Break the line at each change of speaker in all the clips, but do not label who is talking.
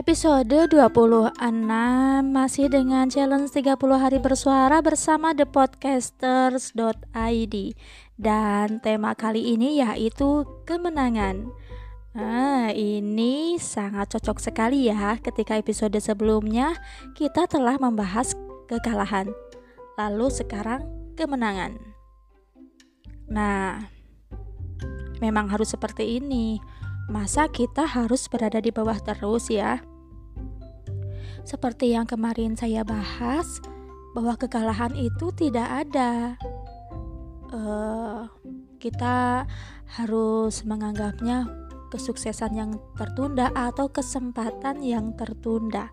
Episode 26 masih dengan challenge 30 hari bersuara bersama thepodcasters.id dan tema kali ini yaitu kemenangan. Nah, ini sangat cocok sekali ya ketika episode sebelumnya kita telah membahas kekalahan. Lalu sekarang kemenangan. Nah, memang harus seperti ini Masa kita harus berada di bawah terus ya? Seperti yang kemarin saya bahas, bahwa kekalahan itu tidak ada. Uh, kita harus menganggapnya kesuksesan yang tertunda atau kesempatan yang tertunda.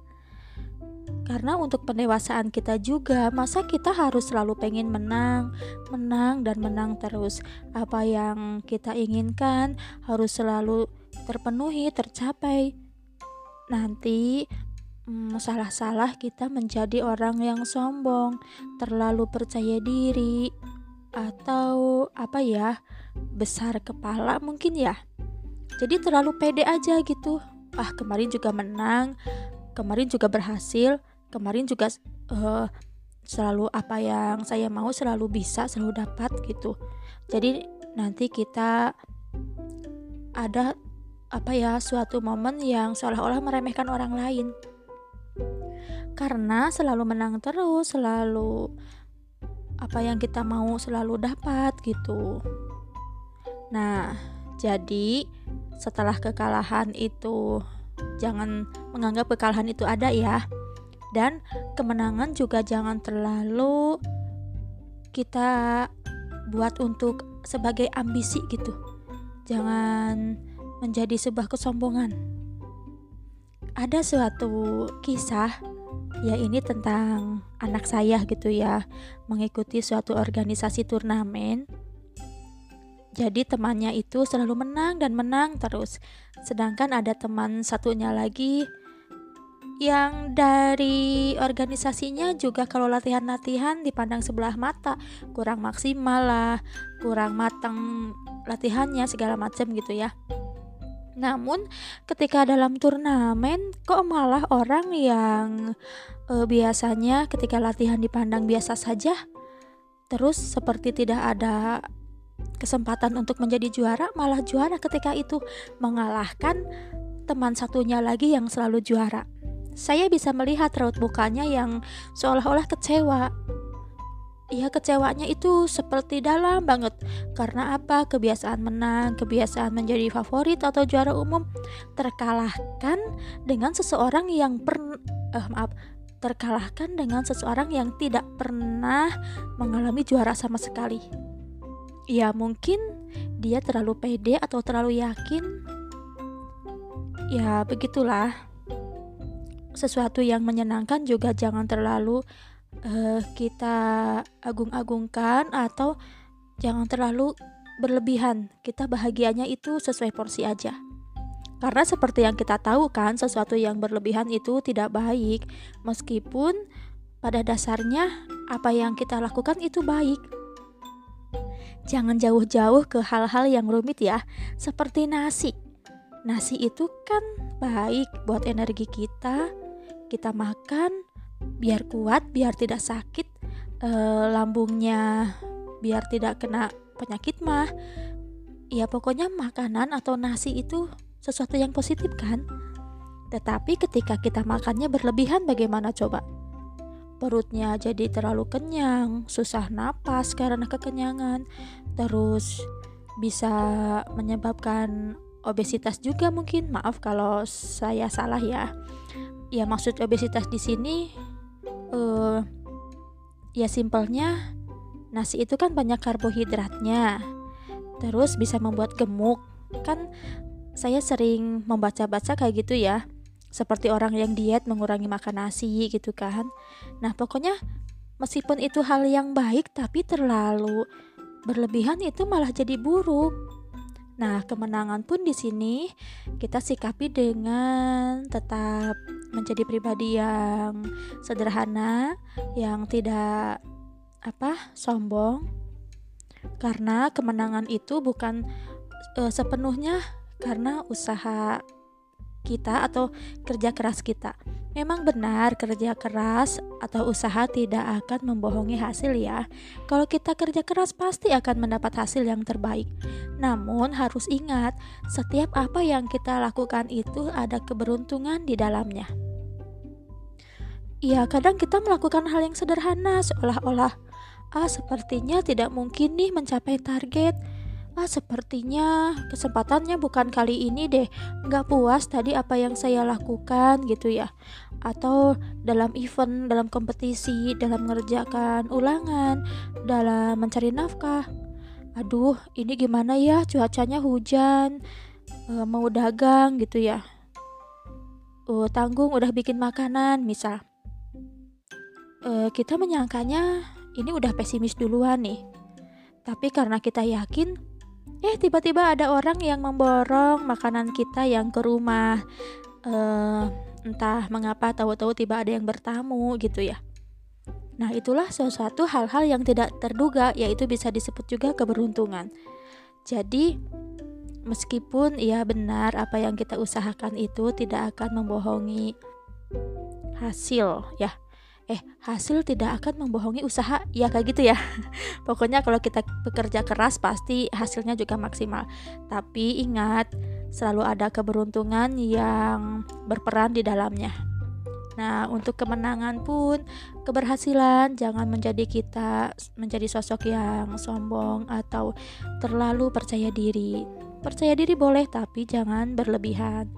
Karena untuk pendewasaan kita juga, masa kita harus selalu pengen menang, menang dan menang terus. Apa yang kita inginkan harus selalu terpenuhi, tercapai. Nanti hmm, salah-salah kita menjadi orang yang sombong, terlalu percaya diri, atau apa ya, besar kepala mungkin ya. Jadi terlalu pede aja gitu. Ah, kemarin juga menang, kemarin juga berhasil, kemarin juga uh, selalu apa yang saya mau selalu bisa, selalu dapat gitu. Jadi nanti kita ada apa ya suatu momen yang seolah-olah meremehkan orang lain karena selalu menang terus selalu apa yang kita mau selalu dapat gitu. Nah jadi setelah kekalahan itu jangan menganggap kekalahan itu ada ya. Dan kemenangan juga jangan terlalu kita buat untuk sebagai ambisi gitu. Jangan menjadi sebuah kesombongan. Ada suatu kisah ya ini tentang anak saya gitu ya mengikuti suatu organisasi turnamen. Jadi temannya itu selalu menang dan menang terus. Sedangkan ada teman satunya lagi yang dari organisasinya juga kalau latihan-latihan dipandang sebelah mata. Kurang maksimal lah kurang matang latihannya segala macam gitu ya namun ketika dalam turnamen kok malah orang yang e, biasanya ketika latihan dipandang biasa saja terus seperti tidak ada kesempatan untuk menjadi juara malah juara ketika itu mengalahkan teman satunya lagi yang selalu juara. Saya bisa melihat raut mukanya yang seolah-olah kecewa ya kecewanya itu seperti dalam banget. Karena apa? Kebiasaan menang kebiasaan menjadi favorit atau juara umum. Terkalahkan dengan seseorang yang per eh, maaf. Terkalahkan dengan seseorang yang tidak pernah mengalami juara sama sekali. Ya mungkin dia terlalu pede atau terlalu yakin. Ya begitulah. Sesuatu yang menyenangkan juga jangan terlalu uh, kita agung-agungkan atau jangan terlalu berlebihan. Kita bahagianya itu sesuai porsi aja. Karena seperti yang kita tahu kan, sesuatu yang berlebihan itu tidak baik. Meskipun pada dasarnya apa yang kita lakukan itu baik. Jangan jauh-jauh ke hal-hal yang rumit ya, seperti nasi. Nasi itu kan baik buat energi kita. Kita makan biar kuat, biar tidak sakit e, lambungnya, biar tidak kena penyakit mah. Ya pokoknya makanan atau nasi itu sesuatu yang positif kan? Tetapi ketika kita makannya berlebihan bagaimana coba? Perutnya jadi terlalu kenyang, susah napas karena kekenyangan, terus bisa menyebabkan obesitas juga mungkin. Maaf kalau saya salah ya ya maksud obesitas di sini uh, ya simpelnya nasi itu kan banyak karbohidratnya. Terus bisa membuat gemuk. Kan saya sering membaca-baca kayak gitu ya. Seperti orang yang diet mengurangi makan nasi gitu kan. Nah pokoknya meskipun itu hal yang baik tapi terlalu berlebihan itu malah jadi buruk. Nah, kemenangan pun di sini kita sikapi dengan tetap menjadi pribadi yang sederhana, yang tidak apa sombong, karena kemenangan itu bukan e, sepenuhnya karena usaha kita atau kerja keras kita. Memang benar kerja keras atau usaha tidak akan membohongi hasil ya. Kalau kita kerja keras pasti akan mendapat hasil yang terbaik. Namun harus ingat, setiap apa yang kita lakukan itu ada keberuntungan di dalamnya. Ya, kadang kita melakukan hal yang sederhana seolah-olah ah sepertinya tidak mungkin nih mencapai target Ah, sepertinya kesempatannya bukan kali ini deh. Nggak puas tadi apa yang saya lakukan gitu ya. Atau dalam event, dalam kompetisi, dalam mengerjakan ulangan, dalam mencari nafkah. Aduh, ini gimana ya cuacanya hujan, e, mau dagang gitu ya. Oh, tanggung udah bikin makanan misal. E, kita menyangkanya ini udah pesimis duluan nih. Tapi karena kita yakin eh tiba-tiba ada orang yang memborong makanan kita yang ke rumah. Uh, entah mengapa tahu-tahu tiba ada yang bertamu gitu ya. Nah itulah sesuatu hal-hal yang tidak terduga yaitu bisa disebut juga keberuntungan. Jadi meskipun ya benar apa yang kita usahakan itu tidak akan membohongi hasil ya eh hasil tidak akan membohongi usaha. Ya kayak gitu ya. Pokoknya kalau kita bekerja keras pasti hasilnya juga maksimal. Tapi ingat selalu ada keberuntungan yang berperan di dalamnya. Nah, untuk kemenangan pun, keberhasilan jangan menjadi kita menjadi sosok yang sombong atau terlalu percaya diri. Percaya diri boleh, tapi jangan berlebihan.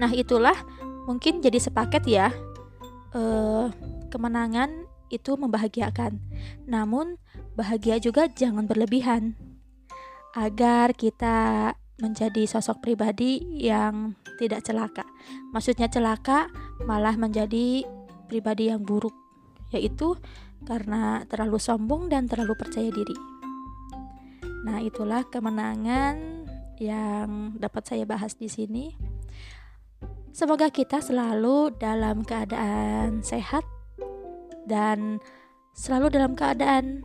Nah, itulah mungkin jadi sepaket ya uh, kemenangan itu membahagiakan. Namun, bahagia juga jangan berlebihan. Agar kita menjadi sosok pribadi yang tidak celaka. Maksudnya celaka malah menjadi pribadi yang buruk, yaitu karena terlalu sombong dan terlalu percaya diri. Nah, itulah kemenangan yang dapat saya bahas di sini. Semoga kita selalu dalam keadaan sehat dan selalu dalam keadaan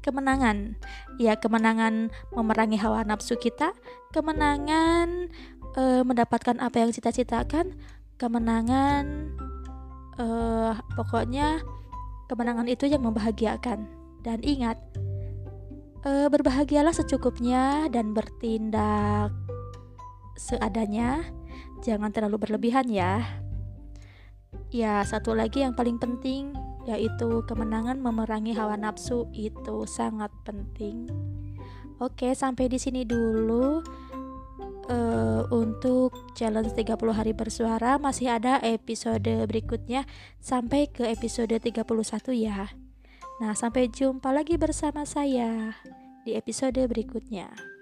kemenangan. Ya, kemenangan memerangi hawa nafsu kita, kemenangan e, mendapatkan apa yang cita-citakan, kemenangan e, pokoknya kemenangan itu yang membahagiakan. Dan ingat, e, berbahagialah secukupnya dan bertindak seadanya jangan terlalu berlebihan ya. Ya, satu lagi yang paling penting yaitu kemenangan memerangi hawa nafsu itu sangat penting. Oke, sampai di sini dulu uh, untuk challenge 30 hari bersuara masih ada episode berikutnya sampai ke episode 31 ya. Nah, sampai jumpa lagi bersama saya di episode berikutnya.